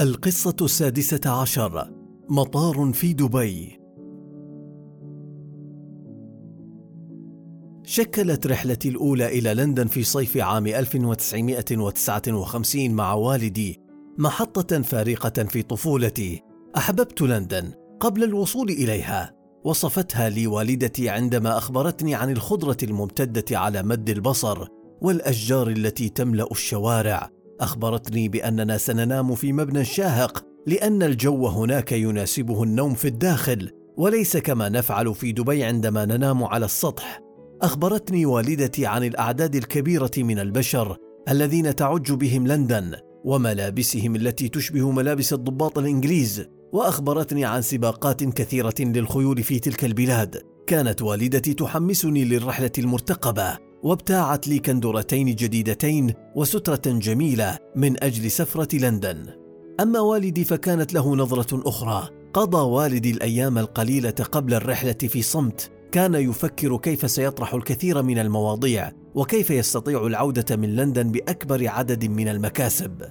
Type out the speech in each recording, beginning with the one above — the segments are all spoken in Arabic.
القصة السادسة عشر مطار في دبي. شكلت رحلتي الأولى إلى لندن في صيف عام 1959 مع والدي محطة فارقة في طفولتي. أحببت لندن قبل الوصول إليها. وصفتها لي والدتي عندما أخبرتني عن الخضرة الممتدة على مد البصر والأشجار التي تملأ الشوارع. أخبرتني بأننا سننام في مبنى شاهق لأن الجو هناك يناسبه النوم في الداخل وليس كما نفعل في دبي عندما ننام على السطح. أخبرتني والدتي عن الأعداد الكبيرة من البشر الذين تعج بهم لندن وملابسهم التي تشبه ملابس الضباط الإنجليز وأخبرتني عن سباقات كثيرة للخيول في تلك البلاد. كانت والدتي تحمسني للرحلة المرتقبة. وابتاعت لي كندرتين جديدتين وسترة جميلة من أجل سفرة لندن. أما والدي فكانت له نظرة أخرى. قضى والدي الأيام القليلة قبل الرحلة في صمت. كان يفكر كيف سيطرح الكثير من المواضيع وكيف يستطيع العودة من لندن بأكبر عدد من المكاسب.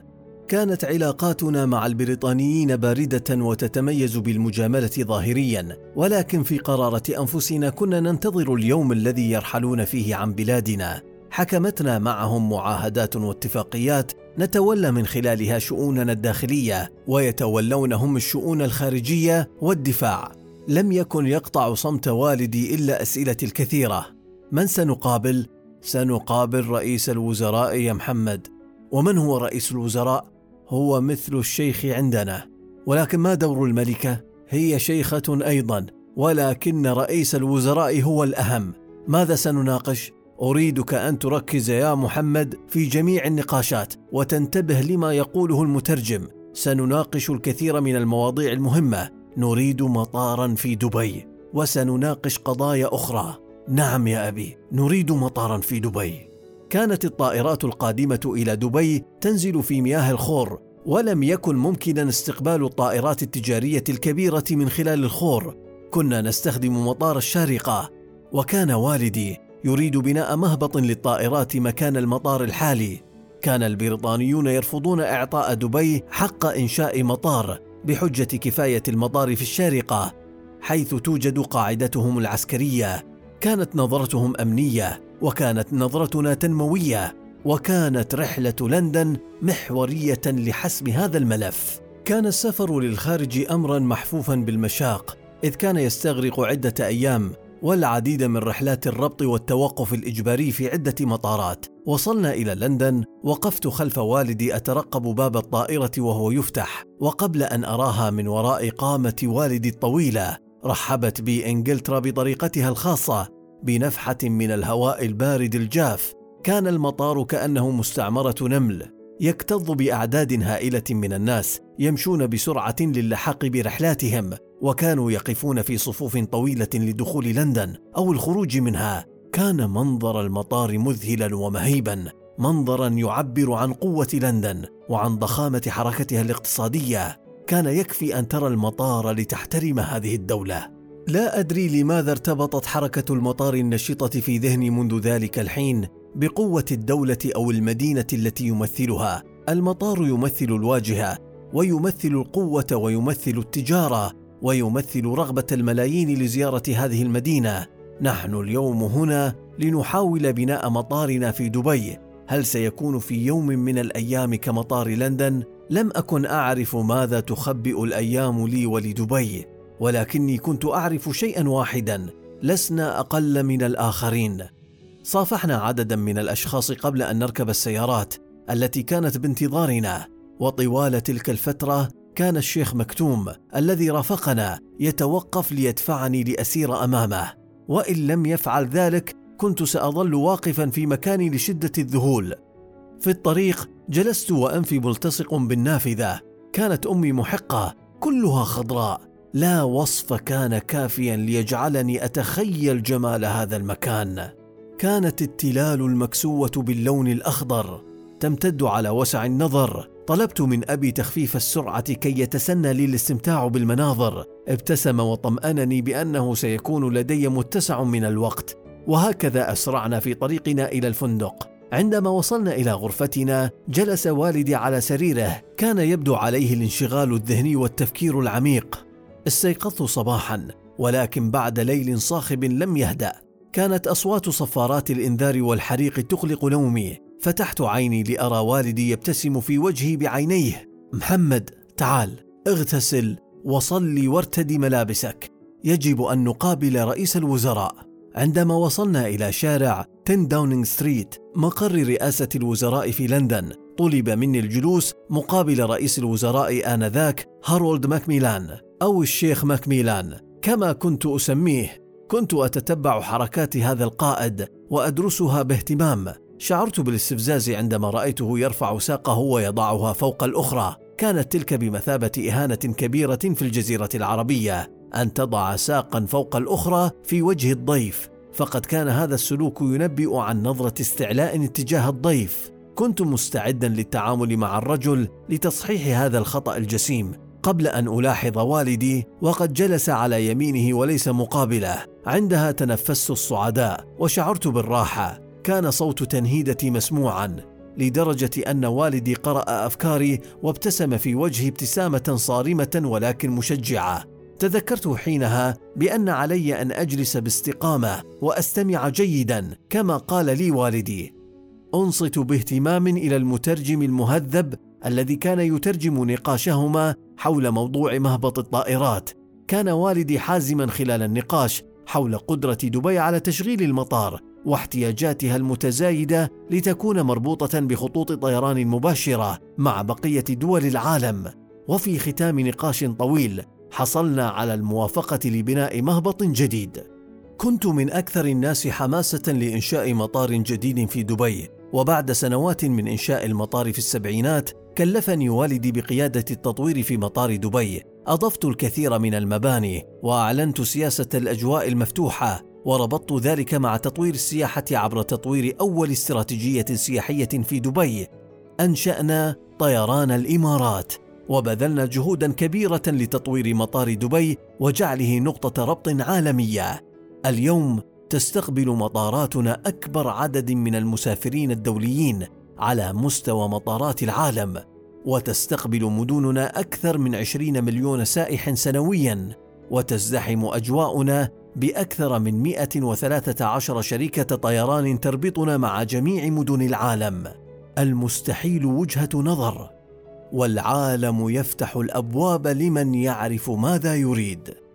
كانت علاقاتنا مع البريطانيين باردة وتتميز بالمجاملة ظاهريا ولكن في قرارة أنفسنا كنا ننتظر اليوم الذي يرحلون فيه عن بلادنا. حكمتنا معهم معاهدات واتفاقيات نتولى من خلالها شؤوننا الداخلية ويتولون هم الشؤون الخارجية والدفاع. لم يكن يقطع صمت والدي إلا أسئلتي الكثيرة. من سنقابل؟ سنقابل رئيس الوزراء يا محمد. ومن هو رئيس الوزراء؟ هو مثل الشيخ عندنا ولكن ما دور الملكة؟ هي شيخة أيضا ولكن رئيس الوزراء هو الأهم. ماذا سنناقش؟ أريدك أن تركز يا محمد في جميع النقاشات وتنتبه لما يقوله المترجم. سنناقش الكثير من المواضيع المهمة. نريد مطارا في دبي وسنناقش قضايا أخرى. نعم يا أبي نريد مطارا في دبي. كانت الطائرات القادمة إلى دبي تنزل في مياه الخور ولم يكن ممكنا استقبال الطائرات التجارية الكبيرة من خلال الخور. كنا نستخدم مطار الشارقة. وكان والدي يريد بناء مهبط للطائرات مكان المطار الحالي. كان البريطانيون يرفضون إعطاء دبي حق إنشاء مطار بحجة كفاية المطار في الشارقة حيث توجد قاعدتهم العسكرية. كانت نظرتهم أمنية. وكانت نظرتنا تنموية وكانت رحلة لندن محورية لحسم هذا الملف. كان السفر للخارج امرا محفوفا بالمشاق إذ كان يستغرق عدة أيام والعديد من رحلات الربط والتوقف الإجباري في عدة مطارات. وصلنا إلى لندن وقفت خلف والدي أترقب باب الطائرة وهو يفتح وقبل أن أراها من وراء قامة والدي الطويلة. رحبت بي انجلترا بطريقتها الخاصة. بنفحة من الهواء البارد الجاف كان المطار كأنه مستعمرة نمل يكتظ بأعداد هائلة من الناس يمشون بسرعة للحاق برحلاتهم وكانوا يقفون في صفوف طويلة لدخول لندن أو الخروج منها. كان منظر المطار مذهلا ومهيبا منظرا يعبر عن قوة لندن وعن ضخامة حركتها الاقتصادية. كان يكفي أن ترى المطار لتحترم هذه الدولة. لا أدري لماذا ارتبطت حركة المطار النشطة في ذهني منذ ذلك الحين بقوة الدولة أو المدينة التي يمثلها. المطار يمثل الواجهة ويمثل القوة ويمثل التجارة ويمثل رغبة الملايين لزيارة هذه المدينة. نحن اليوم هنا لنحاول بناء مطارنا في دبي. هل سيكون في يوم من الأيام كمطار لندن؟ لم أكن أعرف ماذا تخبئ الأيام لي ولدبي. ولكني كنت أعرف شيئا واحدا لسنا أقل من الآخرين. صافحنا عددا من الأشخاص قبل أن نركب السيارات التي كانت بانتظارنا وطوال تلك الفترة كان الشيخ مكتوم الذي رافقنا يتوقف ليدفعني لأسير أمامه. وإن لم يفعل ذلك كنت سأظل واقفا في مكاني لشدة الذهول. في الطريق جلست وأنفي ملتصق بالنافذة. كانت أمي محقة كلها خضراء. لا وصف كان كافيا ليجعلني أتخيل جمال هذا المكان. كانت التلال المكسوة باللون الأخضر تمتد على وسع النظر. طلبت من أبي تخفيف السرعة كي يتسنى لي الاستمتاع بالمناظر. ابتسم وطمأنني بأنه سيكون لدي متسع من الوقت. وهكذا أسرعنا في طريقنا إلى الفندق. عندما وصلنا إلى غرفتنا جلس والدي على سريره. كان يبدو عليه الانشغال الذهني والتفكير العميق. استيقظت صباحا ولكن بعد ليل صاخب لم يهدأ. كانت أصوات صفارات الإنذار والحريق تقلق نومي. فتحت عيني لأرى والدي يبتسم في وجهي بعينيه. محمد تعال اغتسل وصلي وارتدي ملابسك. يجب أن نقابل رئيس الوزراء. عندما وصلنا إلى شارع 10 داونينغ ستريت مقر رئاسة الوزراء في لندن طلب مني الجلوس مقابل رئيس الوزراء آنذاك هارولد ماكميلان. أو الشيخ ماكميلان كما كنت أسميه. كنت أتتبع حركات هذا القائد وأدرسها باهتمام. شعرت بالاستفزاز عندما رأيته يرفع ساقه ويضعها فوق الأخرى. كانت تلك بمثابة إهانة كبيرة في الجزيرة العربية أن تضع ساقا فوق الأخرى في وجه الضيف. فقد كان هذا السلوك ينبئ عن نظرة استعلاء اتجاه الضيف. كنت مستعدا للتعامل مع الرجل لتصحيح هذا الخطأ الجسيم. قبل أن ألاحظ والدي وقد جلس على يمينه وليس مقابله. عندها تنفست الصعداء وشعرت بالراحة. كان صوت تنهيدتي مسموعا لدرجة أن والدي قرأ أفكاري وابتسم في وجهي ابتسامة صارمة ولكن مشجعة. تذكرت حينها بأن علي أن أجلس باستقامة وأستمع جيدا كما قال لي والدي. أنصت باهتمام إلى المترجم المهذب الذي كان يترجم نقاشهما حول موضوع مهبط الطائرات. كان والدي حازما خلال النقاش حول قدرة دبي على تشغيل المطار واحتياجاتها المتزايدة لتكون مربوطة بخطوط طيران مباشرة مع بقية دول العالم. وفي ختام نقاش طويل حصلنا على الموافقة لبناء مهبط جديد. كنت من أكثر الناس حماسة لإنشاء مطار جديد في دبي وبعد سنوات من إنشاء المطار في السبعينات كلفني والدي بقيادة التطوير في مطار دبي. أضفت الكثير من المباني وأعلنت سياسة الأجواء المفتوحة وربطت ذلك مع تطوير السياحة عبر تطوير أول استراتيجية سياحية في دبي. أنشأنا طيران الإمارات وبذلنا جهودا كبيرة لتطوير مطار دبي وجعله نقطة ربط عالمية. اليوم تستقبل مطاراتنا أكبر عدد من المسافرين الدوليين. على مستوى مطارات العالم وتستقبل مدننا أكثر من 20 مليون سائح سنويا وتزدحم أجواؤنا بأكثر من 113 شركة طيران تربطنا مع جميع مدن العالم. المستحيل وجهة نظر والعالم يفتح الأبواب لمن يعرف ماذا يريد.